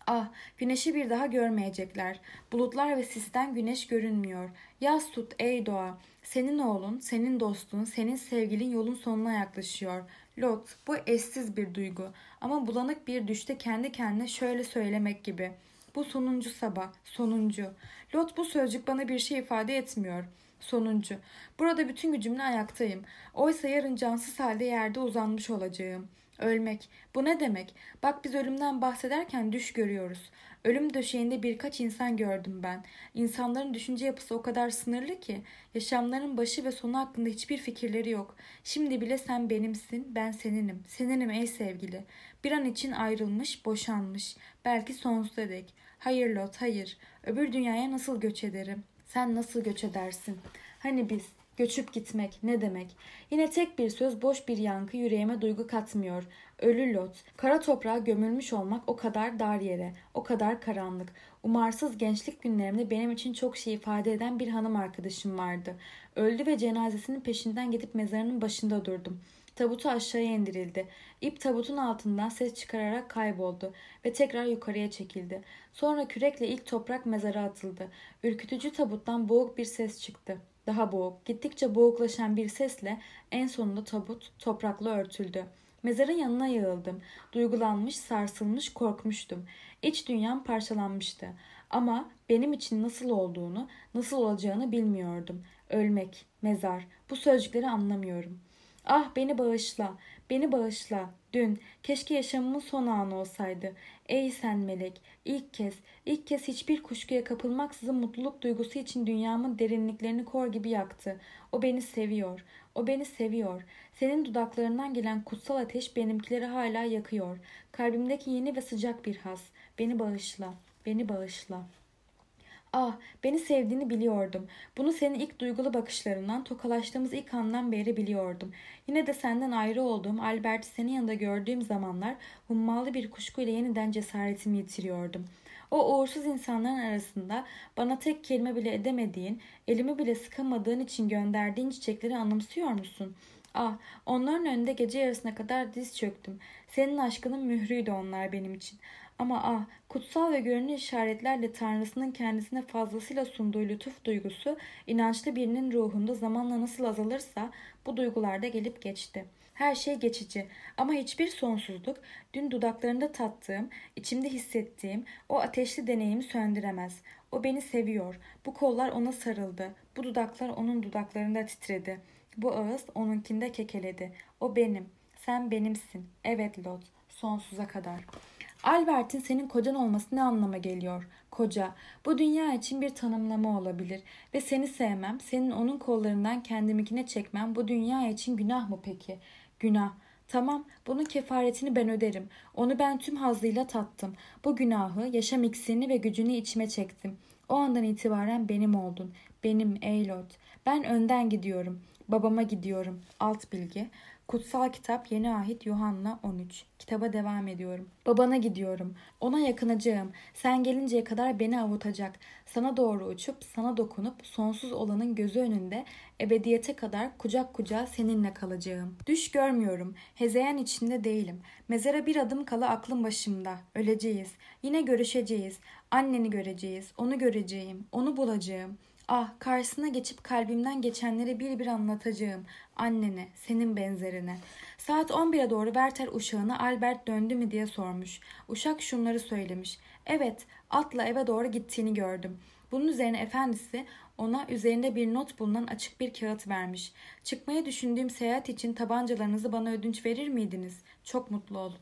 Ah, güneşi bir daha görmeyecekler. Bulutlar ve sisten güneş görünmüyor. Yaz tut ey doğa. Senin oğlun, senin dostun, senin sevgilin yolun sonuna yaklaşıyor. Lot, bu eşsiz bir duygu. Ama bulanık bir düşte kendi kendine şöyle söylemek gibi.'' Bu sonuncu sabah, sonuncu. Lot bu sözcük bana bir şey ifade etmiyor. Sonuncu. Burada bütün gücümle ayaktayım. Oysa yarın cansız halde yerde uzanmış olacağım. Ölmek. Bu ne demek? Bak biz ölümden bahsederken düş görüyoruz. Ölüm döşeğinde birkaç insan gördüm ben. İnsanların düşünce yapısı o kadar sınırlı ki yaşamların başı ve sonu hakkında hiçbir fikirleri yok. Şimdi bile sen benimsin, ben seninim. Seninim ey sevgili. Bir an için ayrılmış, boşanmış. Belki sonsuza dek. Hayır Lot, hayır. Öbür dünyaya nasıl göç ederim? Sen nasıl göç edersin? Hani biz Göçüp gitmek ne demek? Yine tek bir söz boş bir yankı yüreğime duygu katmıyor. Ölü lot. Kara toprağa gömülmüş olmak o kadar dar yere, o kadar karanlık. Umarsız gençlik günlerimde benim için çok şey ifade eden bir hanım arkadaşım vardı. Öldü ve cenazesinin peşinden gidip mezarının başında durdum. Tabutu aşağıya indirildi. İp tabutun altından ses çıkararak kayboldu ve tekrar yukarıya çekildi. Sonra kürekle ilk toprak mezara atıldı. Ürkütücü tabuttan boğuk bir ses çıktı. Daha boğuk, gittikçe boğuklaşan bir sesle en sonunda tabut toprakla örtüldü. Mezarın yanına yığıldım. Duygulanmış, sarsılmış, korkmuştum. İç dünyam parçalanmıştı. Ama benim için nasıl olduğunu, nasıl olacağını bilmiyordum. Ölmek, mezar, bu sözcükleri anlamıyorum. Ah beni bağışla, beni bağışla. Dün, keşke yaşamımın son anı olsaydı. Ey sen melek, ilk kez, ilk kez hiçbir kuşkuya kapılmaksızın mutluluk duygusu için dünyamın derinliklerini kor gibi yaktı. O beni seviyor, o beni seviyor. Senin dudaklarından gelen kutsal ateş benimkileri hala yakıyor. Kalbimdeki yeni ve sıcak bir has. Beni bağışla, beni bağışla.'' Ah, beni sevdiğini biliyordum. Bunu senin ilk duygulu bakışlarından, tokalaştığımız ilk andan beri biliyordum. Yine de senden ayrı olduğum, Albert'i senin yanında gördüğüm zamanlar hummalı bir kuşkuyla yeniden cesaretimi yitiriyordum. O uğursuz insanların arasında bana tek kelime bile edemediğin, elimi bile sıkamadığın için gönderdiğin çiçekleri anımsıyor musun? Ah, onların önünde gece yarısına kadar diz çöktüm. Senin aşkının mührüydü onlar benim için. Ama ah, kutsal ve görünür işaretlerle Tanrısının kendisine fazlasıyla sunduğu lütuf duygusu, inançlı birinin ruhunda zamanla nasıl azalırsa bu duygularda gelip geçti. Her şey geçici ama hiçbir sonsuzluk dün dudaklarında tattığım, içimde hissettiğim o ateşli deneyimi söndüremez. O beni seviyor. Bu kollar ona sarıldı. Bu dudaklar onun dudaklarında titredi. Bu ağız onunkinde kekeledi. O benim. Sen benimsin. Evet Lot. Sonsuza kadar.'' Albert'in senin kocan olması ne anlama geliyor? Koca, bu dünya için bir tanımlama olabilir ve seni sevmem, senin onun kollarından kendimikine çekmem bu dünya için günah mı peki? Günah. Tamam, bunun kefaretini ben öderim. Onu ben tüm hazıyla tattım. Bu günahı, yaşam iksirini ve gücünü içime çektim. O andan itibaren benim oldun. Benim Eylot. Ben önden gidiyorum. Babama gidiyorum. Alt bilgi. Kutsal Kitap Yeni Ahit Yuhanna 13. Kitaba devam ediyorum. Babana gidiyorum. Ona yakınacağım. Sen gelinceye kadar beni avutacak. Sana doğru uçup sana dokunup sonsuz olanın gözü önünde ebediyete kadar kucak kucağa seninle kalacağım. Düş görmüyorum. Hezeyan içinde değilim. Mezara bir adım kala aklım başımda. Öleceğiz. Yine görüşeceğiz. Anneni göreceğiz. Onu göreceğim. Onu bulacağım. Ah karşısına geçip kalbimden geçenleri bir bir anlatacağım. Annene, senin benzerine. Saat 11'e doğru Werther uşağına Albert döndü mü diye sormuş. Uşak şunları söylemiş. Evet, atla eve doğru gittiğini gördüm. Bunun üzerine efendisi ona üzerinde bir not bulunan açık bir kağıt vermiş. Çıkmayı düşündüğüm seyahat için tabancalarınızı bana ödünç verir miydiniz? Çok mutlu oldum.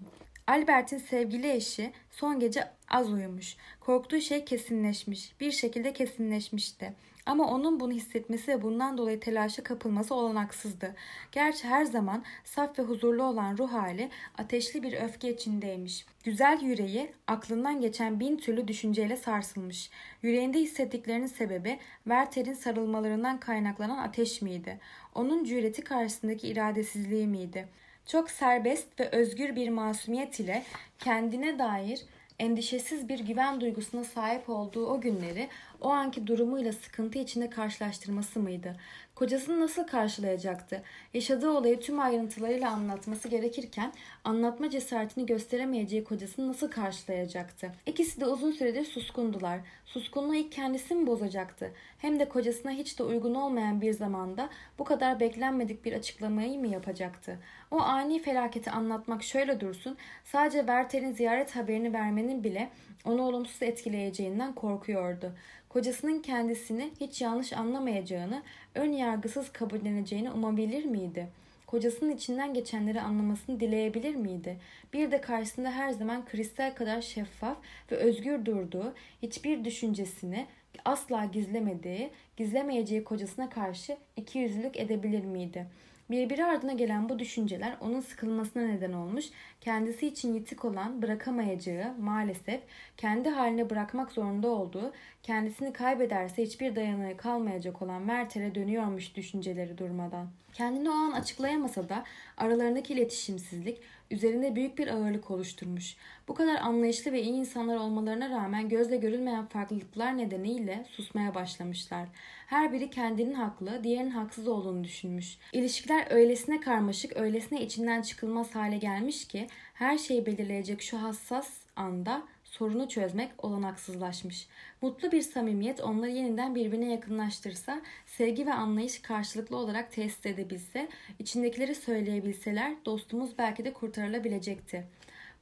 Albert'in sevgili eşi son gece az uyumuş. Korktuğu şey kesinleşmiş. Bir şekilde kesinleşmişti. Ama onun bunu hissetmesi ve bundan dolayı telaşa kapılması olanaksızdı. Gerçi her zaman saf ve huzurlu olan ruh hali ateşli bir öfke içindeymiş. Güzel yüreği aklından geçen bin türlü düşünceyle sarsılmış. Yüreğinde hissettiklerinin sebebi Werther'in sarılmalarından kaynaklanan ateş miydi? Onun cüreti karşısındaki iradesizliği miydi? Çok serbest ve özgür bir masumiyet ile kendine dair endişesiz bir güven duygusuna sahip olduğu o günleri o anki durumuyla sıkıntı içinde karşılaştırması mıydı? Kocasını nasıl karşılayacaktı? Yaşadığı olayı tüm ayrıntılarıyla anlatması gerekirken anlatma cesaretini gösteremeyeceği kocasını nasıl karşılayacaktı? İkisi de uzun süredir suskundular. Suskunluğu ilk kendisi mi bozacaktı? Hem de kocasına hiç de uygun olmayan bir zamanda bu kadar beklenmedik bir açıklamayı mı yapacaktı? O ani felaketi anlatmak şöyle dursun, sadece Werther'in ziyaret haberini vermenin bile onu olumsuz etkileyeceğinden korkuyordu. Kocasının kendisini hiç yanlış anlamayacağını, ön yargısız kabulleneceğini umabilir miydi? Kocasının içinden geçenleri anlamasını dileyebilir miydi? Bir de karşısında her zaman kristal kadar şeffaf ve özgür durduğu, hiçbir düşüncesini asla gizlemediği, gizlemeyeceği kocasına karşı iki yüzlülük edebilir miydi?'' Birbiri ardına gelen bu düşünceler onun sıkılmasına neden olmuş, kendisi için yitik olan bırakamayacağı maalesef kendi haline bırakmak zorunda olduğu, kendisini kaybederse hiçbir dayanağı kalmayacak olan Mertel'e dönüyormuş düşünceleri durmadan. Kendini o an açıklayamasa da aralarındaki iletişimsizlik üzerinde büyük bir ağırlık oluşturmuş. Bu kadar anlayışlı ve iyi insanlar olmalarına rağmen gözle görülmeyen farklılıklar nedeniyle susmaya başlamışlar. Her biri kendinin haklı, diğerinin haksız olduğunu düşünmüş. İlişkiler öylesine karmaşık, öylesine içinden çıkılmaz hale gelmiş ki her şeyi belirleyecek şu hassas anda sorunu çözmek olanaksızlaşmış. Mutlu bir samimiyet onları yeniden birbirine yakınlaştırsa, sevgi ve anlayış karşılıklı olarak tesis edebilse, içindekileri söyleyebilseler dostumuz belki de kurtarılabilecekti.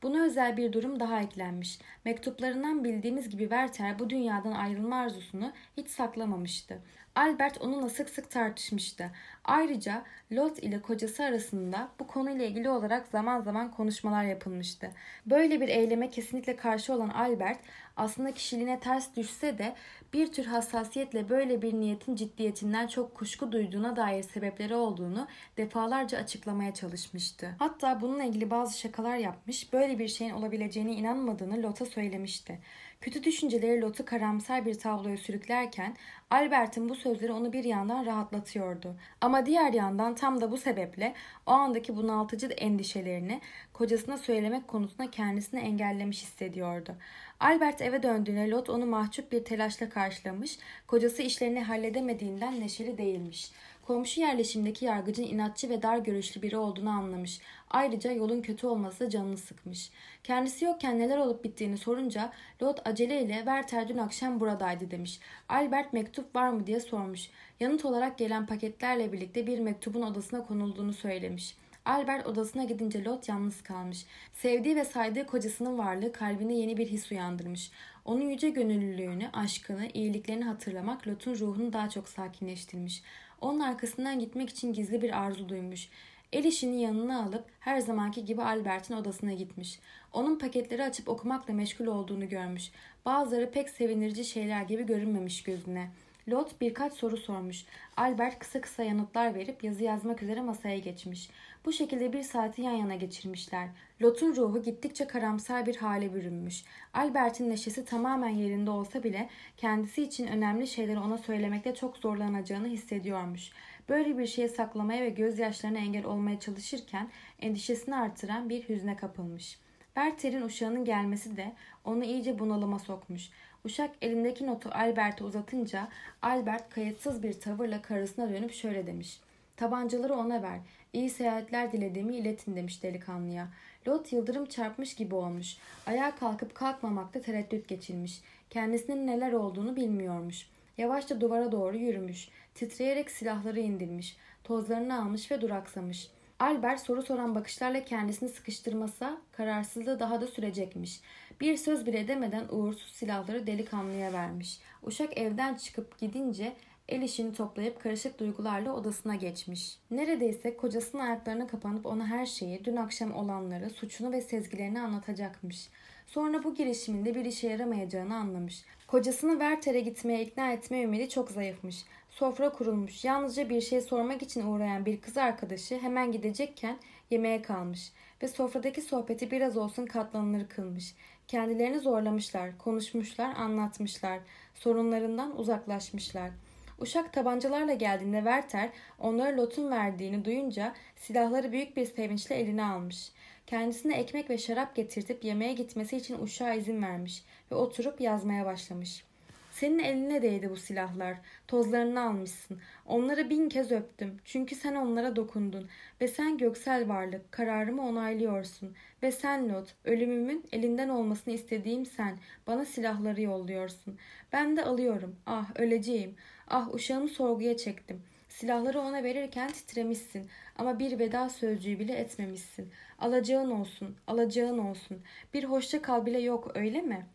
Buna özel bir durum daha eklenmiş. Mektuplarından bildiğimiz gibi Werther bu dünyadan ayrılma arzusunu hiç saklamamıştı. Albert onunla sık sık tartışmıştı. Ayrıca Lot ile kocası arasında bu konuyla ilgili olarak zaman zaman konuşmalar yapılmıştı. Böyle bir eyleme kesinlikle karşı olan Albert aslında kişiliğine ters düşse de bir tür hassasiyetle böyle bir niyetin ciddiyetinden çok kuşku duyduğuna dair sebepleri olduğunu defalarca açıklamaya çalışmıştı. Hatta bununla ilgili bazı şakalar yapmış, böyle bir şeyin olabileceğine inanmadığını Lot'a söylemişti. Kötü düşünceleri Lot'u karamsar bir tabloya sürüklerken Albert'in bu sözleri onu bir yandan rahatlatıyordu. Ama diğer yandan tam da bu sebeple o andaki bunaltıcı endişelerini kocasına söylemek konusunda kendisini engellemiş hissediyordu. Albert eve döndüğünde Lot onu mahcup bir telaşla karşılamış, kocası işlerini halledemediğinden neşeli değilmiş. Komşu yerleşimdeki yargıcın inatçı ve dar görüşlü biri olduğunu anlamış. Ayrıca yolun kötü olması canını sıkmış. Kendisi yokken neler olup bittiğini sorunca Lot aceleyle Werther dün akşam buradaydı demiş. Albert mektup var mı diye sormuş. Yanıt olarak gelen paketlerle birlikte bir mektubun odasına konulduğunu söylemiş. Albert odasına gidince Lot yalnız kalmış. Sevdiği ve saydığı kocasının varlığı kalbine yeni bir his uyandırmış. Onun yüce gönüllülüğünü, aşkını, iyiliklerini hatırlamak Lot'un ruhunu daha çok sakinleştirmiş. Onun arkasından gitmek için gizli bir arzu duymuş. El işini yanına alıp her zamanki gibi Albert'in odasına gitmiş. Onun paketleri açıp okumakla meşgul olduğunu görmüş. Bazıları pek sevindirici şeyler gibi görünmemiş gözüne. Lot birkaç soru sormuş. Albert kısa kısa yanıtlar verip yazı yazmak üzere masaya geçmiş. Bu şekilde bir saati yan yana geçirmişler. Lot'un ruhu gittikçe karamsar bir hale bürünmüş. Albert'in neşesi tamamen yerinde olsa bile kendisi için önemli şeyleri ona söylemekte çok zorlanacağını hissediyormuş. Böyle bir şeyi saklamaya ve gözyaşlarına engel olmaya çalışırken endişesini artıran bir hüzne kapılmış. Berter'in uşağının gelmesi de onu iyice bunalıma sokmuş. Uşak elindeki notu Albert'e uzatınca Albert kayıtsız bir tavırla karısına dönüp şöyle demiş. Tabancaları ona ver. İyi seyahatler dilediğimi iletin demiş delikanlıya. Lot yıldırım çarpmış gibi olmuş. Ayağa kalkıp kalkmamakta tereddüt geçirmiş. Kendisinin neler olduğunu bilmiyormuş. Yavaşça duvara doğru yürümüş. Titreyerek silahları indirmiş. Tozlarını almış ve duraksamış. Albert soru soran bakışlarla kendisini sıkıştırmasa kararsızlığı daha da sürecekmiş. Bir söz bile demeden uğursuz silahları delikanlıya vermiş. Uşak evden çıkıp gidince el işini toplayıp karışık duygularla odasına geçmiş. Neredeyse kocasının ayaklarına kapanıp ona her şeyi, dün akşam olanları, suçunu ve sezgilerini anlatacakmış. Sonra bu girişiminde bir işe yaramayacağını anlamış. Kocasını Werther'e gitmeye ikna etme ümidi çok zayıfmış. Sofra kurulmuş. Yalnızca bir şey sormak için uğrayan bir kız arkadaşı hemen gidecekken yemeğe kalmış ve sofradaki sohbeti biraz olsun katlanılır kılmış. Kendilerini zorlamışlar, konuşmuşlar, anlatmışlar. Sorunlarından uzaklaşmışlar. Uşak tabancalarla geldiğinde Werther onlara Lot'un verdiğini duyunca silahları büyük bir sevinçle eline almış. Kendisine ekmek ve şarap getirtip yemeğe gitmesi için uşağa izin vermiş ve oturup yazmaya başlamış. Senin eline değdi bu silahlar. Tozlarını almışsın. Onları bin kez öptüm. Çünkü sen onlara dokundun. Ve sen göksel varlık. Kararımı onaylıyorsun. Ve sen Lot. Ölümümün elinden olmasını istediğim sen. Bana silahları yolluyorsun. Ben de alıyorum. Ah öleceğim. Ah uşağımı sorguya çektim. Silahları ona verirken titremişsin ama bir veda sözcüğü bile etmemişsin. Alacağın olsun, alacağın olsun. Bir hoşça kal bile yok öyle mi?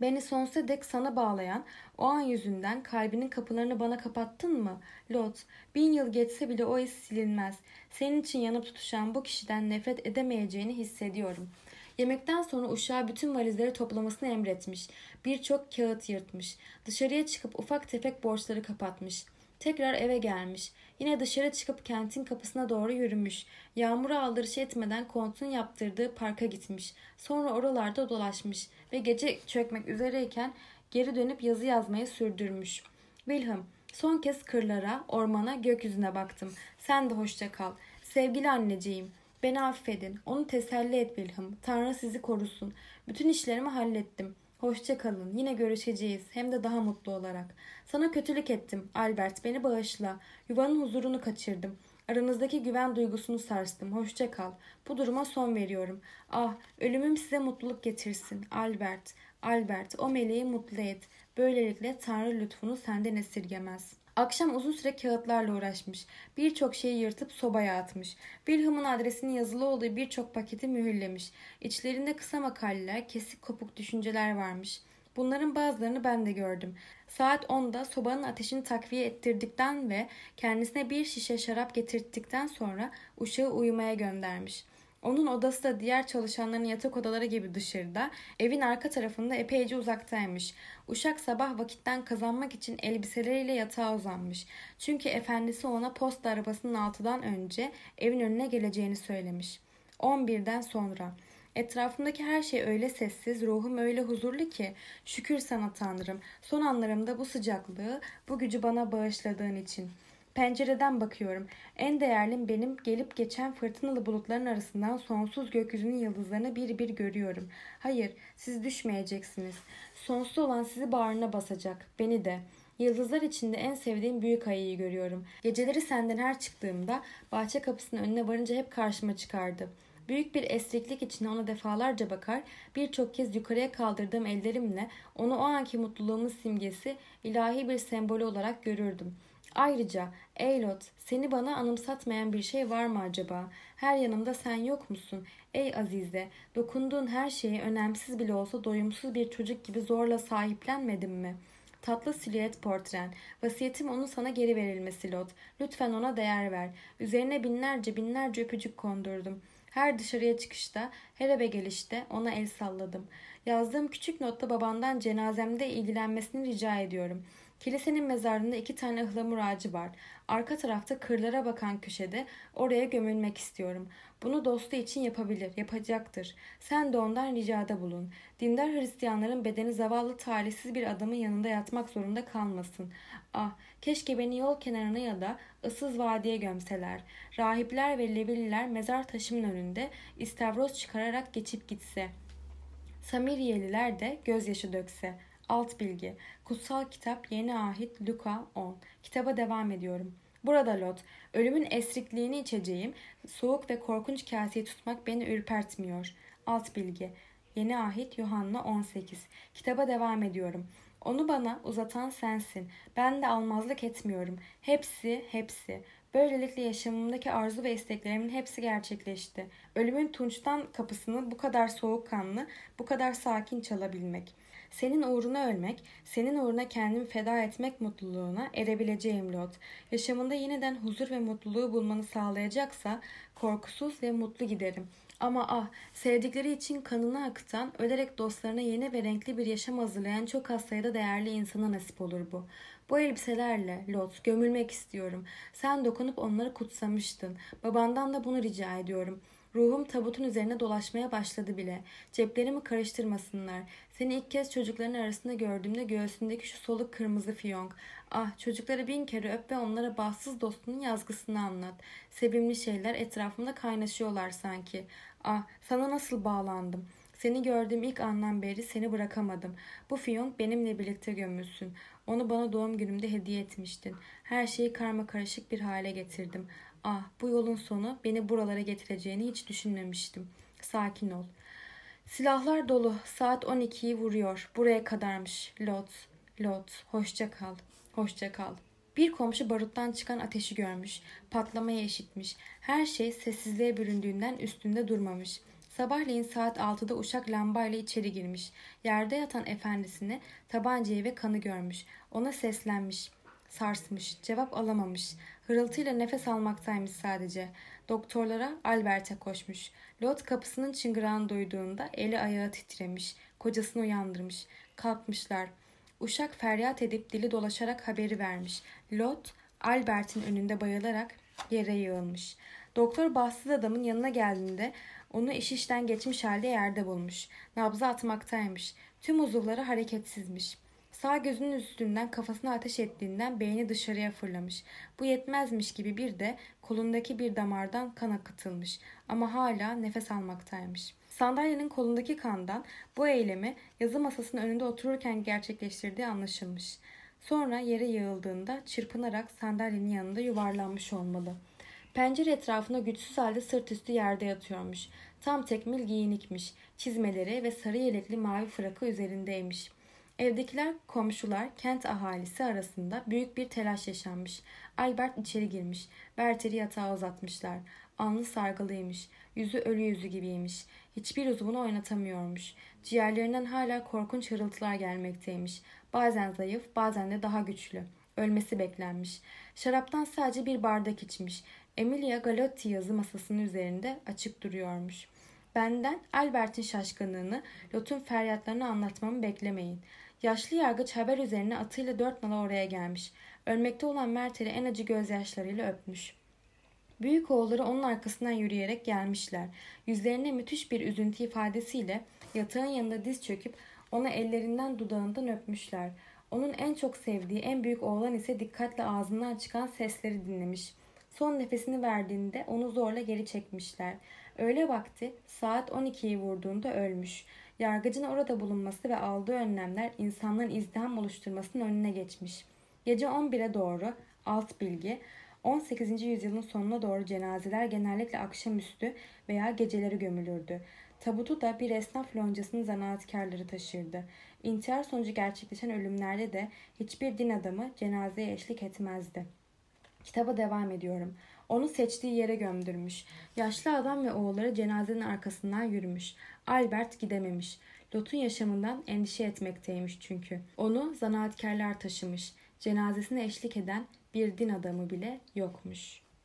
Beni sonsuza dek sana bağlayan o an yüzünden kalbinin kapılarını bana kapattın mı? Lot, bin yıl geçse bile o iz silinmez. Senin için yanıp tutuşan bu kişiden nefret edemeyeceğini hissediyorum. Yemekten sonra uşağa bütün valizleri toplamasını emretmiş. Birçok kağıt yırtmış. Dışarıya çıkıp ufak tefek borçları kapatmış. Tekrar eve gelmiş. Yine dışarı çıkıp kentin kapısına doğru yürümüş. Yağmura aldırış etmeden kontun yaptırdığı parka gitmiş. Sonra oralarda dolaşmış ve gece çökmek üzereyken geri dönüp yazı yazmayı sürdürmüş. Wilhelm, son kez kırlara, ormana, gökyüzüne baktım. Sen de hoşça kal. Sevgili anneciğim, beni affedin. Onu teselli et Wilhelm. Tanrı sizi korusun. Bütün işlerimi hallettim. Hoşça kalın. Yine görüşeceğiz. Hem de daha mutlu olarak. Sana kötülük ettim. Albert beni bağışla. Yuvanın huzurunu kaçırdım. Aranızdaki güven duygusunu sarstım. Hoşça kal. Bu duruma son veriyorum. Ah, ölümüm size mutluluk getirsin. Albert, Albert, o meleği mutlu et. Böylelikle Tanrı lütfunu senden esirgemez.'' Akşam uzun süre kağıtlarla uğraşmış. Birçok şeyi yırtıp sobaya atmış. Wilhelm'ın adresinin yazılı olduğu birçok paketi mühürlemiş. İçlerinde kısa makaleler, kesik kopuk düşünceler varmış. Bunların bazılarını ben de gördüm. Saat 10'da sobanın ateşini takviye ettirdikten ve kendisine bir şişe şarap getirttikten sonra uşağı uyumaya göndermiş.'' Onun odası da diğer çalışanların yatak odaları gibi dışarıda, evin arka tarafında epeyce uzaktaymış. Uşak sabah vakitten kazanmak için elbiseleriyle yatağa uzanmış. Çünkü efendisi ona posta arabasının altıdan önce evin önüne geleceğini söylemiş. 11'den sonra. Etrafımdaki her şey öyle sessiz, ruhum öyle huzurlu ki şükür sana Tanrım. Son anlarımda bu sıcaklığı, bu gücü bana bağışladığın için.'' Pencereden bakıyorum. En değerlim benim gelip geçen fırtınalı bulutların arasından sonsuz gökyüzünün yıldızlarını bir bir görüyorum. Hayır, siz düşmeyeceksiniz. Sonsuz olan sizi bağrına basacak. Beni de. Yıldızlar içinde en sevdiğim büyük ayıyı görüyorum. Geceleri senden her çıktığımda bahçe kapısının önüne varınca hep karşıma çıkardı. Büyük bir esriklik içinde ona defalarca bakar, birçok kez yukarıya kaldırdığım ellerimle onu o anki mutluluğumun simgesi, ilahi bir sembolü olarak görürdüm. Ayrıca Eylot seni bana anımsatmayan bir şey var mı acaba? Her yanımda sen yok musun? Ey Azize dokunduğun her şeyi önemsiz bile olsa doyumsuz bir çocuk gibi zorla sahiplenmedin mi?'' Tatlı silüet portren. Vasiyetim onun sana geri verilmesi Lot. Lütfen ona değer ver. Üzerine binlerce binlerce öpücük kondurdum. Her dışarıya çıkışta, her eve gelişte ona el salladım. Yazdığım küçük notta babandan cenazemde ilgilenmesini rica ediyorum. Kilisenin mezarında iki tane ıhlamur ağacı var. Arka tarafta kırlara bakan köşede oraya gömülmek istiyorum. Bunu dostu için yapabilir, yapacaktır. Sen de ondan ricada bulun. Dindar Hristiyanların bedeni zavallı talihsiz bir adamın yanında yatmak zorunda kalmasın. Ah, keşke beni yol kenarına ya da ıssız vadiye gömseler. Rahipler ve Levililer mezar taşımın önünde istavroz çıkararak geçip gitse. Samiriyeliler de gözyaşı dökse. Alt bilgi. Kutsal kitap Yeni Ahit Luka 10. Kitaba devam ediyorum. Burada Lot, ölümün esrikliğini içeceğim, soğuk ve korkunç kaseyi tutmak beni ürpertmiyor. Alt bilgi. Yeni Ahit Yuhanna 18. Kitaba devam ediyorum. Onu bana uzatan sensin. Ben de almazlık etmiyorum. Hepsi, hepsi. Böylelikle yaşamımdaki arzu ve isteklerimin hepsi gerçekleşti. Ölümün tunçtan kapısını bu kadar soğukkanlı, bu kadar sakin çalabilmek.'' Senin uğruna ölmek, senin uğruna kendimi feda etmek mutluluğuna erebileceğim Lot. Yaşamında yeniden huzur ve mutluluğu bulmanı sağlayacaksa korkusuz ve mutlu giderim. Ama ah, sevdikleri için kanını akıtan, ölerek dostlarına yeni ve renkli bir yaşam hazırlayan çok az sayıda değerli insana nasip olur bu. Bu elbiselerle, Lot, gömülmek istiyorum. Sen dokunup onları kutsamıştın. Babandan da bunu rica ediyorum.'' Ruhum tabutun üzerine dolaşmaya başladı bile. Ceplerimi karıştırmasınlar. Seni ilk kez çocukların arasında gördüğümde göğsündeki şu soluk kırmızı fiyonk. Ah çocukları bin kere öp ve onlara bahtsız dostunun yazgısını anlat. Sevimli şeyler etrafımda kaynaşıyorlar sanki. Ah sana nasıl bağlandım. Seni gördüğüm ilk andan beri seni bırakamadım. Bu fiyonk benimle birlikte gömülsün. Onu bana doğum günümde hediye etmiştin. Her şeyi karma karışık bir hale getirdim. Ah bu yolun sonu beni buralara getireceğini hiç düşünmemiştim. Sakin ol. Silahlar dolu. Saat 12'yi vuruyor. Buraya kadarmış. Lot, Lot. Hoşça kal. Hoşça kal. Bir komşu baruttan çıkan ateşi görmüş. Patlamayı eşitmiş. Her şey sessizliğe büründüğünden üstünde durmamış. Sabahleyin saat 6'da uşak lambayla içeri girmiş. Yerde yatan efendisini tabancayı ve kanı görmüş. Ona seslenmiş. Sarsmış. Cevap alamamış. Hırıltıyla nefes almaktaymış sadece. Doktorlara Albert'e koşmuş. Lot kapısının çıngırağını duyduğunda eli ayağı titremiş. Kocasını uyandırmış. Kalkmışlar. Uşak feryat edip dili dolaşarak haberi vermiş. Lot, Albert'in önünde bayılarak yere yığılmış. Doktor bahtsız adamın yanına geldiğinde onu iş işten geçmiş halde yerde bulmuş. Nabzı atmaktaymış. Tüm uzuvları hareketsizmiş. Sağ gözünün üstünden kafasına ateş ettiğinden beyni dışarıya fırlamış. Bu yetmezmiş gibi bir de kolundaki bir damardan kan akıtılmış ama hala nefes almaktaymış. Sandalyenin kolundaki kandan bu eylemi yazı masasının önünde otururken gerçekleştirdiği anlaşılmış. Sonra yere yığıldığında çırpınarak sandalyenin yanında yuvarlanmış olmalı. Pencere etrafında güçsüz halde sırt üstü yerde yatıyormuş. Tam tekmil giyinikmiş. Çizmeleri ve sarı yelekli mavi frakı üzerindeymiş. Evdekiler, komşular, kent ahalisi arasında büyük bir telaş yaşanmış. Albert içeri girmiş. Berter'i yatağa uzatmışlar. Alnı sargılıymış. Yüzü ölü yüzü gibiymiş. Hiçbir uzvunu oynatamıyormuş. Ciğerlerinden hala korkunç hırıltılar gelmekteymiş. Bazen zayıf, bazen de daha güçlü. Ölmesi beklenmiş. Şaraptan sadece bir bardak içmiş. Emilia Galotti yazı masasının üzerinde açık duruyormuş. Benden Albert'in şaşkınlığını, Lot'un feryatlarını anlatmamı beklemeyin. Yaşlı yargıç haber üzerine atıyla dört nala oraya gelmiş. Ölmekte olan Mertel'i en acı gözyaşlarıyla öpmüş. Büyük oğulları onun arkasından yürüyerek gelmişler. Yüzlerine müthiş bir üzüntü ifadesiyle yatağın yanında diz çöküp ona ellerinden dudağından öpmüşler. Onun en çok sevdiği en büyük oğlan ise dikkatle ağzından çıkan sesleri dinlemiş. Son nefesini verdiğinde onu zorla geri çekmişler. Öğle vakti saat 12'yi vurduğunda ölmüş. Yargıcın orada bulunması ve aldığı önlemler insanların izdiham oluşturmasının önüne geçmiş. Gece 11'e doğru alt bilgi 18. yüzyılın sonuna doğru cenazeler genellikle akşamüstü veya geceleri gömülürdü. Tabutu da bir esnaf loncasının zanaatkarları taşırdı. İntihar sonucu gerçekleşen ölümlerde de hiçbir din adamı cenazeye eşlik etmezdi. Kitaba devam ediyorum. Onu seçtiği yere gömdürmüş. Yaşlı adam ve oğulları cenazenin arkasından yürümüş. Albert gidememiş. Lot'un yaşamından endişe etmekteymiş çünkü. Onu zanaatkarlar taşımış. Cenazesine eşlik eden bir din adamı bile yokmuş.''